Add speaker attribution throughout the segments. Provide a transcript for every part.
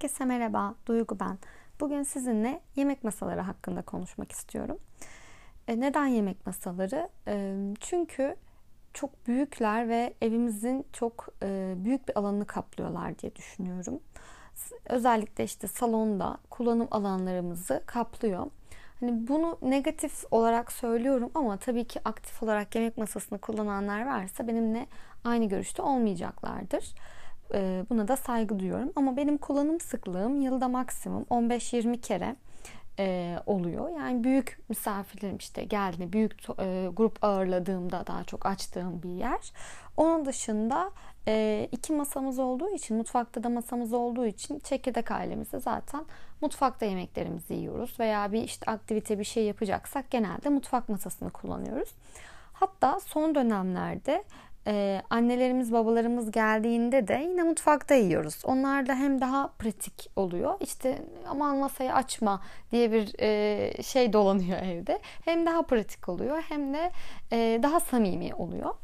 Speaker 1: Herkese merhaba, Duygu ben. Bugün sizinle yemek masaları hakkında konuşmak istiyorum. E, neden yemek masaları? E, çünkü çok büyükler ve evimizin çok e, büyük bir alanını kaplıyorlar diye düşünüyorum. Özellikle işte salonda kullanım alanlarımızı kaplıyor. Hani bunu negatif olarak söylüyorum ama tabii ki aktif olarak yemek masasını kullananlar varsa benimle aynı görüşte olmayacaklardır. Ee, buna da saygı duyuyorum. Ama benim kullanım sıklığım yılda maksimum 15-20 kere e, oluyor. Yani büyük misafirlerim işte geldiğinde büyük e, grup ağırladığımda daha çok açtığım bir yer. Onun dışında e, iki masamız olduğu için mutfakta da masamız olduğu için çekirdek ailemizde zaten mutfakta yemeklerimizi yiyoruz veya bir işte aktivite bir şey yapacaksak genelde mutfak masasını kullanıyoruz. Hatta son dönemlerde ee, annelerimiz babalarımız geldiğinde de yine mutfakta yiyoruz. Onlar da hem daha pratik oluyor. İşte aman masayı açma diye bir e, şey dolanıyor evde. Hem daha pratik oluyor hem de e, daha samimi oluyor.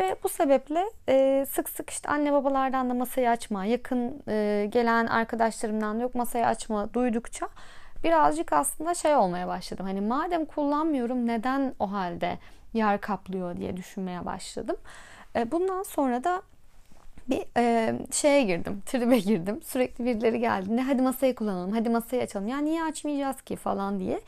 Speaker 1: Ve bu sebeple e, sık sık işte anne babalardan da masayı açma, yakın e, gelen arkadaşlarımdan da yok masayı açma duydukça birazcık aslında şey olmaya başladım. Hani madem kullanmıyorum neden o halde yer kaplıyor diye düşünmeye başladım. E, bundan sonra da bir e, şeye girdim, tribe girdim. Sürekli birileri geldiğinde hadi masayı kullanalım, hadi masayı açalım. Ya niye açmayacağız ki falan diye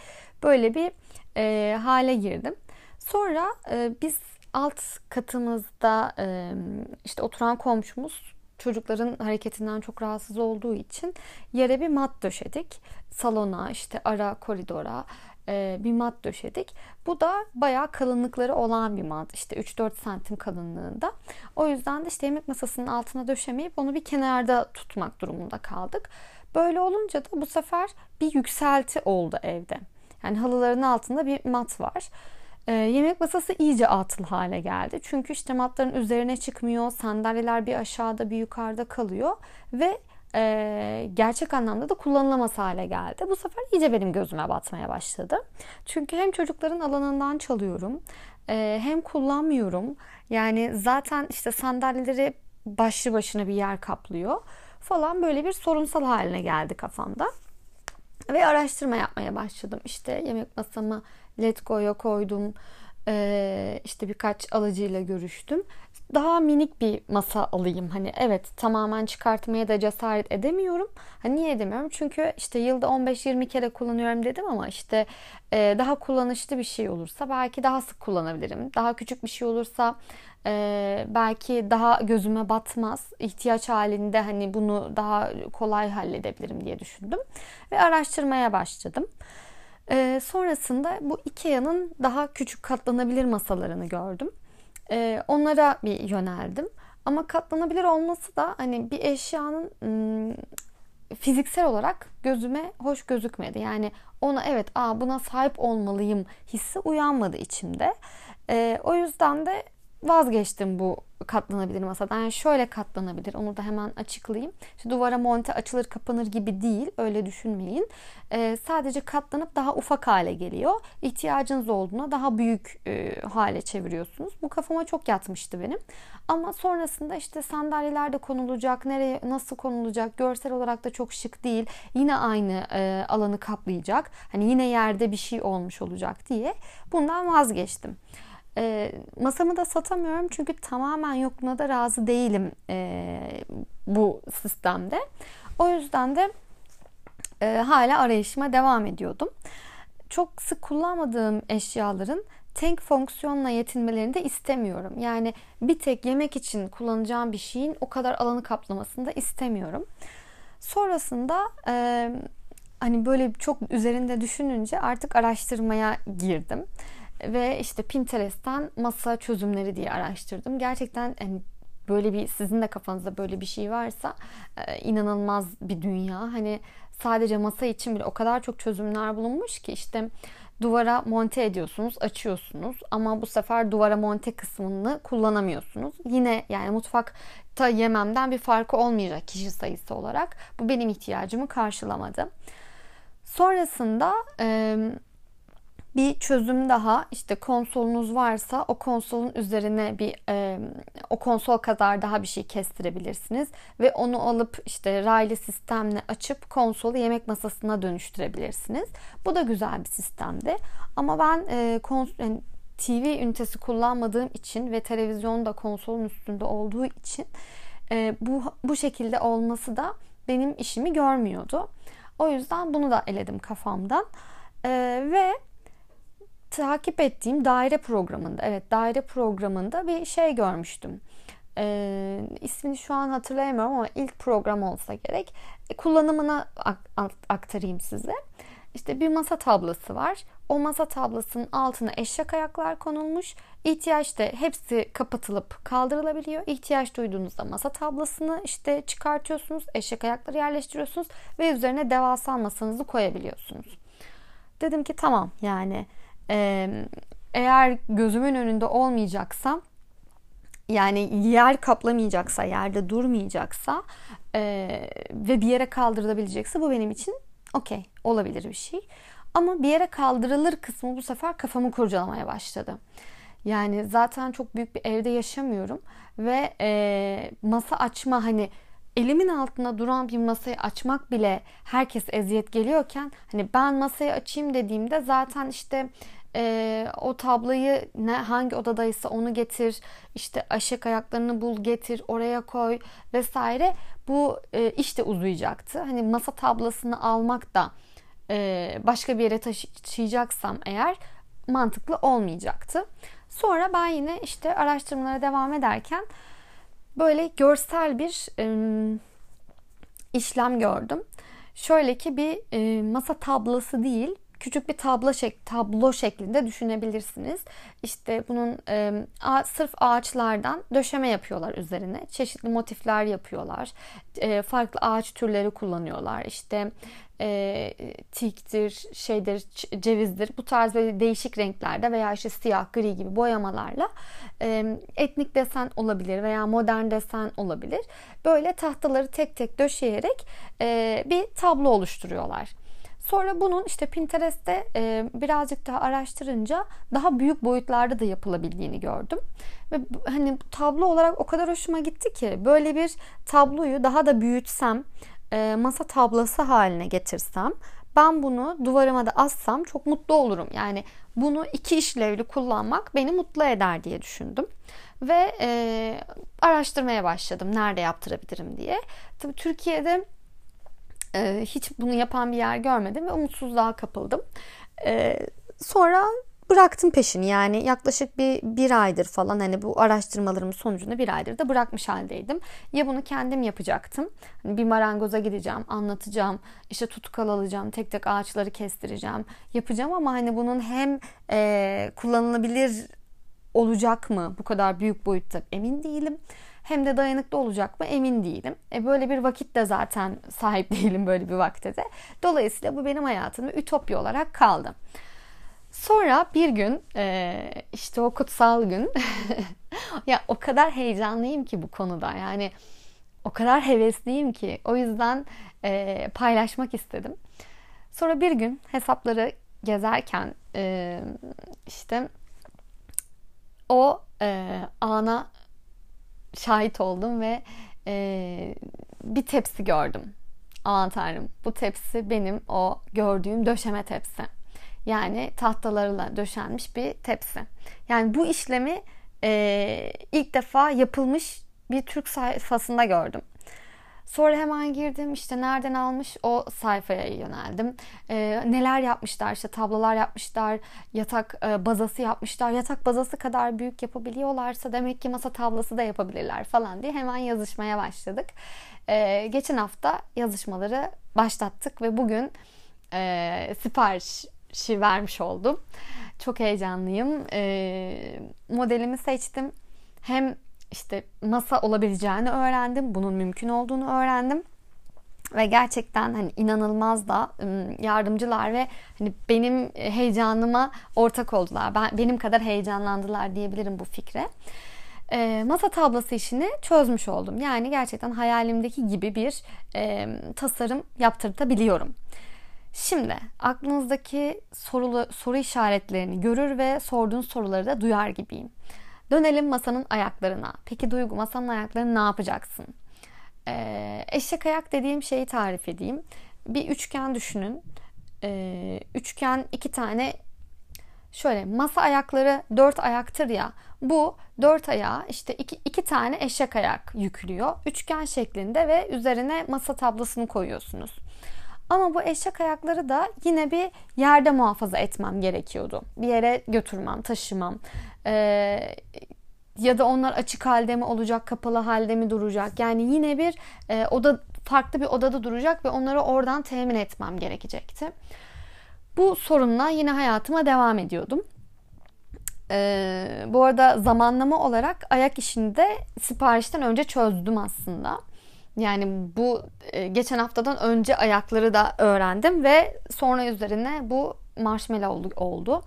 Speaker 1: böyle bir e, hale girdim. Sonra e, biz alt katımızda e, işte oturan komşumuz çocukların hareketinden çok rahatsız olduğu için yere bir mat döşedik. Salona, işte ara koridora bir mat döşedik. Bu da bayağı kalınlıkları olan bir mat. İşte 3-4 santim kalınlığında. O yüzden de işte yemek masasının altına döşemeyip onu bir kenarda tutmak durumunda kaldık. Böyle olunca da bu sefer bir yükselti oldu evde. Yani halıların altında bir mat var. Ee, yemek masası iyice atıl hale geldi. Çünkü işte matların üzerine çıkmıyor. Sandalyeler bir aşağıda bir yukarıda kalıyor. Ve e, gerçek anlamda da kullanılamaz hale geldi. Bu sefer iyice benim gözüme batmaya başladı. Çünkü hem çocukların alanından çalıyorum e, hem kullanmıyorum. Yani zaten işte sandalyeleri başlı başına bir yer kaplıyor falan böyle bir sorunsal haline geldi kafamda. Ve araştırma yapmaya başladım. İşte yemek masamı Letgo'ya koydum. Ee, işte birkaç alıcıyla görüştüm daha minik bir masa alayım. Hani evet tamamen çıkartmaya da cesaret edemiyorum. Hani niye edemiyorum? Çünkü işte yılda 15-20 kere kullanıyorum dedim ama işte e, daha kullanışlı bir şey olursa belki daha sık kullanabilirim. Daha küçük bir şey olursa e, belki daha gözüme batmaz. İhtiyaç halinde hani bunu daha kolay halledebilirim diye düşündüm. Ve araştırmaya başladım. E, sonrasında bu Ikea'nın daha küçük katlanabilir masalarını gördüm. E, onlara bir yöneldim. Ama katlanabilir olması da hani bir eşyanın ım, fiziksel olarak gözüme hoş gözükmedi. Yani ona evet aa buna sahip olmalıyım hissi uyanmadı içimde. E, o yüzden de vazgeçtim bu katlanabilir masadan. Yani şöyle katlanabilir. Onu da hemen açıklayayım. İşte duvara monte açılır kapanır gibi değil. Öyle düşünmeyin. Ee, sadece katlanıp daha ufak hale geliyor. İhtiyacınız olduğuna daha büyük e, hale çeviriyorsunuz. Bu kafama çok yatmıştı benim. Ama sonrasında işte sandalyelerde konulacak, nereye nasıl konulacak, görsel olarak da çok şık değil. Yine aynı e, alanı kaplayacak. Hani yine yerde bir şey olmuş olacak diye bundan vazgeçtim. E, masamı da satamıyorum çünkü tamamen yokluğuna da razı değilim e, bu sistemde. O yüzden de e, hala arayışıma devam ediyordum. Çok sık kullanmadığım eşyaların tank fonksiyonla yetinmelerini de istemiyorum. Yani bir tek yemek için kullanacağım bir şeyin o kadar alanı kaplamasını da istemiyorum. Sonrasında e, hani böyle çok üzerinde düşününce artık araştırmaya girdim ve işte Pinterest'ten masa çözümleri diye araştırdım. Gerçekten yani böyle bir sizin de kafanızda böyle bir şey varsa e, inanılmaz bir dünya. Hani sadece masa için bile o kadar çok çözümler bulunmuş ki işte duvara monte ediyorsunuz, açıyorsunuz ama bu sefer duvara monte kısmını kullanamıyorsunuz. Yine yani mutfakta yememden bir farkı olmayacak kişi sayısı olarak. Bu benim ihtiyacımı karşılamadı. Sonrasında e, bir çözüm daha işte konsolunuz varsa o konsolun üzerine bir e, o konsol kadar daha bir şey kestirebilirsiniz ve onu alıp işte raylı sistemle açıp konsolu yemek masasına dönüştürebilirsiniz. Bu da güzel bir sistemdi. Ama ben e, kons yani TV ünitesi kullanmadığım için ve televizyon da konsolun üstünde olduğu için e, bu bu şekilde olması da benim işimi görmüyordu. O yüzden bunu da eledim kafamdan. E, ve takip ettiğim daire programında, evet daire programında bir şey görmüştüm. E, ismini şu an hatırlayamıyorum ama ilk program olsa gerek. E, kullanımını aktarayım size. İşte bir masa tablası var. O masa tablasının altına eşek ayaklar konulmuş. İhtiyaçta hepsi kapatılıp kaldırılabiliyor. İhtiyaç duyduğunuzda masa tablasını işte çıkartıyorsunuz. Eşek ayakları yerleştiriyorsunuz ve üzerine devasa masanızı koyabiliyorsunuz. Dedim ki tamam yani eğer gözümün önünde olmayacaksam yani yer kaplamayacaksa, yerde durmayacaksa e, ve bir yere kaldırılabilecekse bu benim için okey olabilir bir şey. Ama bir yere kaldırılır kısmı bu sefer kafamı kurcalamaya başladı. Yani zaten çok büyük bir evde yaşamıyorum ve e, masa açma hani elimin altında duran bir masayı açmak bile herkes eziyet geliyorken hani ben masayı açayım dediğimde zaten işte e, o tablayı ne hangi odadaysa onu getir işte aşık ayaklarını bul getir oraya koy vesaire bu e, iş uzayacaktı. Hani masa tablasını almak da e, başka bir yere taşıyacaksam eğer mantıklı olmayacaktı. Sonra ben yine işte araştırmalara devam ederken böyle görsel bir e, işlem gördüm. Şöyle ki bir e, masa tablosu değil, küçük bir tablo şek tablo şeklinde düşünebilirsiniz. İşte bunun e, a, sırf ağaçlardan döşeme yapıyorlar üzerine. Çeşitli motifler yapıyorlar. E, farklı ağaç türleri kullanıyorlar. İşte e, tiktir, şeydir, cevizdir. Bu tarz böyle değişik renklerde veya işte siyah, gri gibi boyamalarla e, etnik desen olabilir veya modern desen olabilir. Böyle tahtaları tek tek döşeyerek e, bir tablo oluşturuyorlar. Sonra bunun işte Pinterest'te e, birazcık daha araştırınca daha büyük boyutlarda da yapılabildiğini gördüm. Ve hani tablo olarak o kadar hoşuma gitti ki böyle bir tabloyu daha da büyütsem, e, masa tablası haline getirsem, ben bunu duvarıma da assam çok mutlu olurum. Yani bunu iki işlevli kullanmak beni mutlu eder diye düşündüm. Ve e, araştırmaya başladım nerede yaptırabilirim diye. Tabii Türkiye'de e, hiç bunu yapan bir yer görmedim ve umutsuzluğa kapıldım. E, sonra bıraktım peşini yani yaklaşık bir, bir aydır falan hani bu araştırmalarımın sonucunda bir aydır da bırakmış haldeydim. Ya bunu kendim yapacaktım. Hani bir marangoza gideceğim, anlatacağım, işte tutkal alacağım, tek tek ağaçları kestireceğim, yapacağım ama hani bunun hem e, kullanılabilir olacak mı bu kadar büyük boyutta emin değilim hem de dayanıklı olacak mı emin değilim. E böyle bir vakit de zaten sahip değilim böyle bir vakte. Dolayısıyla bu benim hayatımda ütopya olarak kaldı. Sonra bir gün işte o kutsal gün ya o kadar heyecanlıyım ki bu konuda yani o kadar hevesliyim ki o yüzden paylaşmak istedim. Sonra bir gün hesapları gezerken işte o ana şahit oldum ve bir tepsi gördüm. Aman tanrım bu tepsi benim o gördüğüm döşeme tepsi. Yani tahtalarla döşenmiş bir tepsi. Yani bu işlemi e, ilk defa yapılmış bir Türk sayfasında gördüm. Sonra hemen girdim işte nereden almış o sayfaya yöneldim. E, neler yapmışlar işte tablolar yapmışlar, yatak e, bazası yapmışlar. Yatak bazası kadar büyük yapabiliyorlarsa demek ki masa tablası da yapabilirler falan diye hemen yazışmaya başladık. E, geçen hafta yazışmaları başlattık ve bugün e, siparişi vermiş oldum. Çok heyecanlıyım. E, modelimi seçtim. Hem işte masa olabileceğini öğrendim. Bunun mümkün olduğunu öğrendim. Ve gerçekten hani inanılmaz da yardımcılar ve hani benim heyecanıma ortak oldular. Ben benim kadar heyecanlandılar diyebilirim bu fikre. E, masa tablosu işini çözmüş oldum. Yani gerçekten hayalimdeki gibi bir e, tasarım yaptırtabiliyorum. Şimdi aklınızdaki sorulu, soru işaretlerini görür ve sorduğun soruları da duyar gibiyim. Dönelim masanın ayaklarına. Peki Duygu masanın ayaklarını ne yapacaksın? Ee, eşek ayak dediğim şeyi tarif edeyim. Bir üçgen düşünün. Ee, üçgen iki tane şöyle masa ayakları dört ayaktır ya. Bu dört ayağa işte iki, iki tane eşek ayak yüklüyor. Üçgen şeklinde ve üzerine masa tablosunu koyuyorsunuz. Ama bu eşek ayakları da yine bir yerde muhafaza etmem gerekiyordu. Bir yere götürmem, taşımam. Ee, ya da onlar açık halde mi olacak, kapalı halde mi duracak? Yani yine bir e, oda farklı bir odada duracak ve onları oradan temin etmem gerekecekti. Bu sorunla yine hayatıma devam ediyordum. Ee, bu arada zamanlama olarak ayak işini de siparişten önce çözdüm aslında. Yani bu e, geçen haftadan önce ayakları da öğrendim ve sonra üzerine bu marshmallow oldu.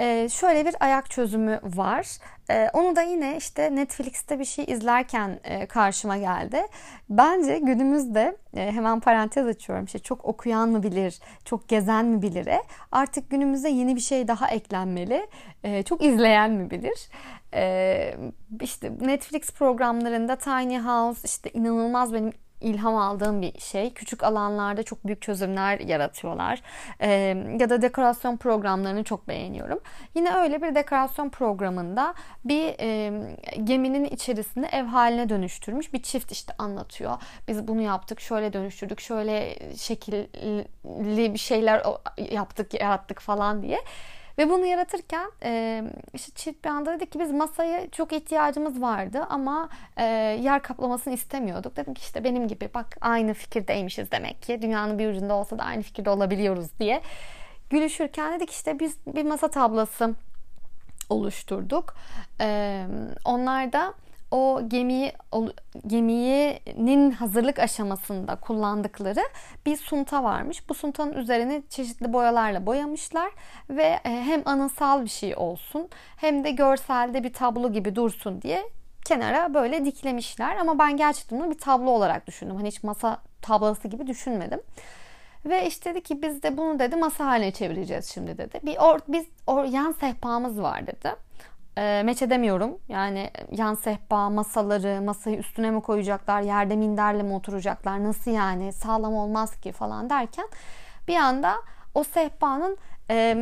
Speaker 1: Ee, şöyle bir ayak çözümü var. Ee, onu da yine işte Netflix'te bir şey izlerken e, karşıma geldi. Bence günümüzde e, hemen parantez açıyorum. İşte çok okuyan mı bilir, çok gezen mi bilire. Artık günümüzde yeni bir şey daha eklenmeli. E, çok izleyen mi bilir? E, işte Netflix programlarında Tiny House işte inanılmaz benim ilham aldığım bir şey. Küçük alanlarda çok büyük çözümler yaratıyorlar. Ee, ya da dekorasyon programlarını çok beğeniyorum. Yine öyle bir dekorasyon programında bir e, geminin içerisinde ev haline dönüştürmüş bir çift işte anlatıyor. Biz bunu yaptık, şöyle dönüştürdük, şöyle şekilli bir şeyler yaptık, yarattık falan diye. Ve bunu yaratırken e, işte çift bir anda dedik ki biz masaya çok ihtiyacımız vardı ama e, yer kaplamasını istemiyorduk. Dedim ki işte benim gibi bak aynı fikirdeymişiz demek ki. Dünyanın bir ucunda olsa da aynı fikirde olabiliyoruz diye. Gülüşürken dedik işte biz bir masa tablası oluşturduk. E, onlar da o gemiyi geminin hazırlık aşamasında kullandıkları bir sunta varmış. Bu suntanın üzerine çeşitli boyalarla boyamışlar ve e, hem anısal bir şey olsun hem de görselde bir tablo gibi dursun diye kenara böyle diklemişler. Ama ben gerçekten bunu bir tablo olarak düşündüm. Hani hiç masa tablosu gibi düşünmedim. Ve işte dedi ki biz de bunu dedi masa haline çevireceğiz şimdi dedi. Bir or, biz or, yan sehpamız var dedi e, meç edemiyorum. Yani yan sehpa, masaları, masayı üstüne mi koyacaklar, yerde minderle mi oturacaklar, nasıl yani sağlam olmaz ki falan derken bir anda o sehpanın e,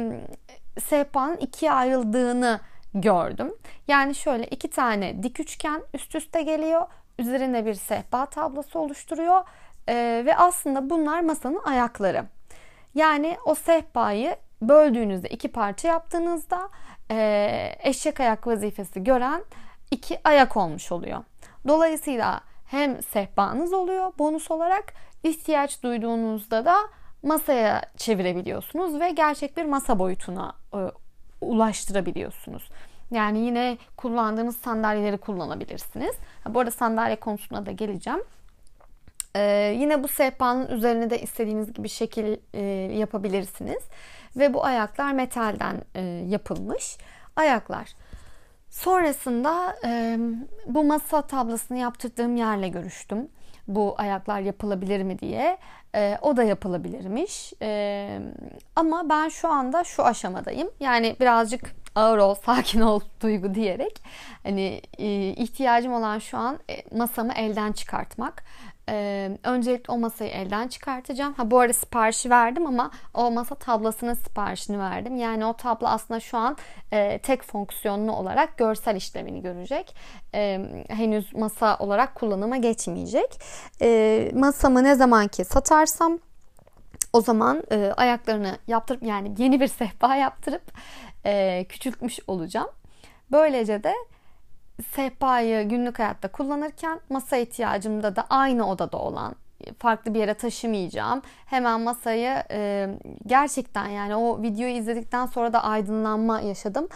Speaker 1: sehpanın ikiye ayrıldığını gördüm. Yani şöyle iki tane dik üçgen üst üste geliyor. Üzerine bir sehpa tablosu oluşturuyor. E, ve aslında bunlar masanın ayakları. Yani o sehpayı böldüğünüzde iki parça yaptığınızda e, eşek ayak vazifesi gören iki ayak olmuş oluyor. Dolayısıyla hem sehpanız oluyor bonus olarak ihtiyaç duyduğunuzda da masaya çevirebiliyorsunuz ve gerçek bir masa boyutuna e, ulaştırabiliyorsunuz. Yani yine kullandığınız sandalyeleri kullanabilirsiniz. Bu arada sandalye konusuna da geleceğim. Ee, yine bu sehpanın üzerine de istediğiniz gibi şekil e, yapabilirsiniz. Ve bu ayaklar metalden e, yapılmış ayaklar. Sonrasında e, bu masa tablasını yaptırdığım yerle görüştüm. Bu ayaklar yapılabilir mi diye. E, o da yapılabilirmiş. E, ama ben şu anda şu aşamadayım. Yani birazcık ağır ol, sakin ol duygu diyerek hani e, ihtiyacım olan şu an e, masamı elden çıkartmak. Ee, öncelikle o masayı elden çıkartacağım. Ha bu arada siparişi verdim ama o masa tablasının siparişini verdim. Yani o tablo aslında şu an e, tek fonksiyonlu olarak görsel işlemini görecek. E, henüz masa olarak kullanıma geçmeyecek. E, masamı ne zaman ki satarsam o zaman e, ayaklarını yaptırıp yani yeni bir sehpa yaptırıp e, küçültmüş olacağım. Böylece de sehpayı günlük hayatta kullanırken masa ihtiyacımda da aynı odada olan farklı bir yere taşımayacağım. Hemen masayı e, gerçekten yani o videoyu izledikten sonra da aydınlanma yaşadım.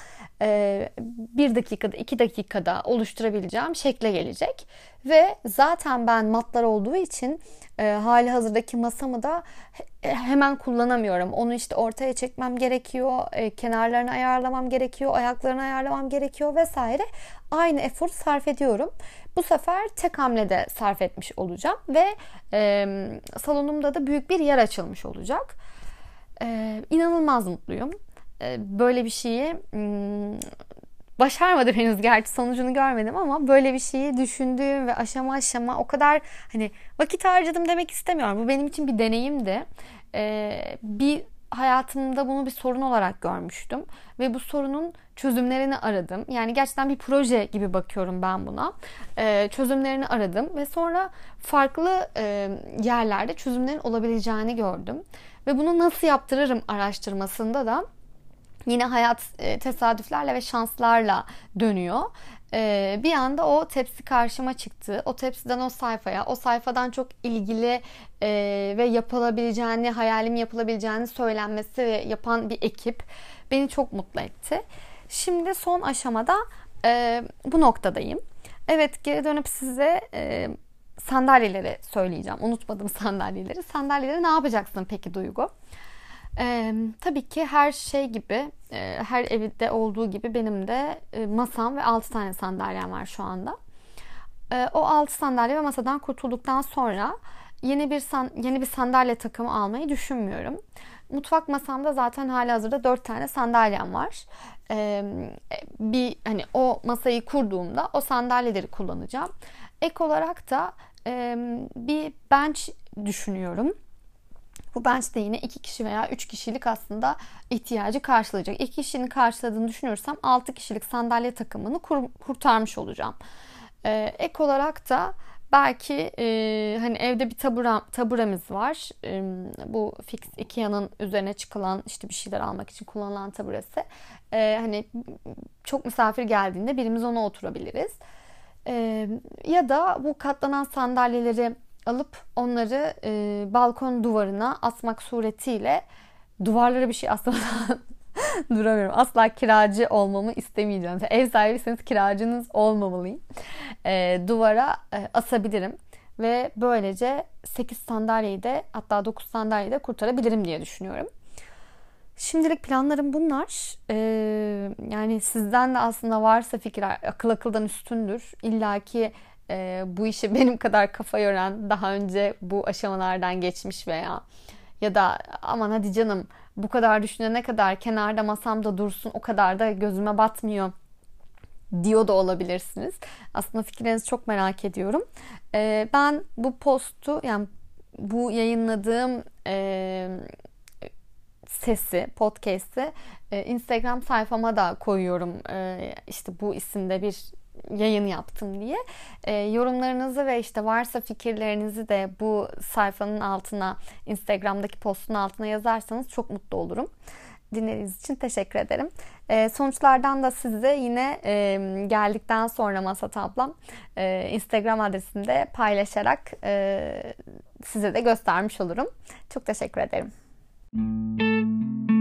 Speaker 1: E, bir dakikada iki dakikada oluşturabileceğim şekle gelecek. Ve zaten ben matlar olduğu için e, hali hazırdaki masamı da hemen kullanamıyorum. Onu işte ortaya çekmem gerekiyor, e, kenarlarını ayarlamam gerekiyor, ayaklarını ayarlamam gerekiyor vesaire. Aynı efor sarf ediyorum. Bu sefer tek hamlede sarf etmiş olacağım ve e, salonumda da büyük bir yer açılmış olacak. e, inanılmaz mutluyum. E, böyle bir şeyi başarmadım henüz gerçi sonucunu görmedim ama böyle bir şeyi düşündüğüm ve aşama aşama o kadar hani vakit harcadım demek istemiyorum. Bu benim için bir deneyimdi. Ee, bir hayatımda bunu bir sorun olarak görmüştüm ve bu sorunun çözümlerini aradım. Yani gerçekten bir proje gibi bakıyorum ben buna. Ee, çözümlerini aradım ve sonra farklı e, yerlerde çözümlerin olabileceğini gördüm. Ve bunu nasıl yaptırırım araştırmasında da yine hayat e, tesadüflerle ve şanslarla dönüyor. E, bir anda o tepsi karşıma çıktı. O tepsiden o sayfaya, o sayfadan çok ilgili e, ve yapılabileceğini, hayalim yapılabileceğini söylenmesi ve yapan bir ekip beni çok mutlu etti. Şimdi son aşamada bu noktadayım. Evet geri dönüp size sandalyeleri söyleyeceğim. Unutmadım sandalyeleri. Sandalyeleri ne yapacaksın peki Duygu? Ee, tabii ki her şey gibi, e, her evde olduğu gibi benim de e, masam ve 6 tane sandalyem var şu anda. E, o 6 sandalye ve masadan kurtulduktan sonra yeni bir san, yeni bir sandalye takımı almayı düşünmüyorum. Mutfak masamda zaten hali hazırda 4 tane sandalyem var. E, bir hani o masayı kurduğumda o sandalyeleri kullanacağım. Ek olarak da e, bir bench düşünüyorum bu bench de yine iki kişi veya üç kişilik aslında ihtiyacı karşılayacak. İki kişinin karşıladığını düşünürsem altı kişilik sandalye takımını kur, kurtarmış olacağım. Ee, ek olarak da belki e, hani evde bir tabura, taburemiz var. E, bu fix Ikea'nın üzerine çıkılan işte bir şeyler almak için kullanılan taburesi. E, hani çok misafir geldiğinde birimiz ona oturabiliriz. E, ya da bu katlanan sandalyeleri alıp onları e, balkon duvarına asmak suretiyle duvarlara bir şey asmadan duramıyorum. Asla kiracı olmamı istemeyeceğim. Ev sahibiyseniz kiracınız olmamalıyım. E, duvara e, asabilirim. Ve böylece 8 sandalyeyi de hatta 9 sandalyeyi de kurtarabilirim diye düşünüyorum. Şimdilik planlarım bunlar. Ee, yani sizden de aslında varsa fikirler akıl akıldan üstündür. İlla ki e, bu işe benim kadar kafa yoran daha önce bu aşamalardan geçmiş veya ya da aman hadi canım bu kadar düşünene kadar kenarda masamda dursun o kadar da gözüme batmıyor diyor da olabilirsiniz. Aslında fikirlerinizi çok merak ediyorum. E, ben bu postu yani bu yayınladığım e, sesi, podcast'i e, Instagram sayfama da koyuyorum. E, işte bu isimde bir yayın yaptım diye. E, yorumlarınızı ve işte varsa fikirlerinizi de bu sayfanın altına Instagram'daki postun altına yazarsanız çok mutlu olurum. Dinlediğiniz için teşekkür ederim. E, sonuçlardan da size yine e, geldikten sonra Masat ablam e, Instagram adresinde paylaşarak e, size de göstermiş olurum. Çok teşekkür ederim. Müzik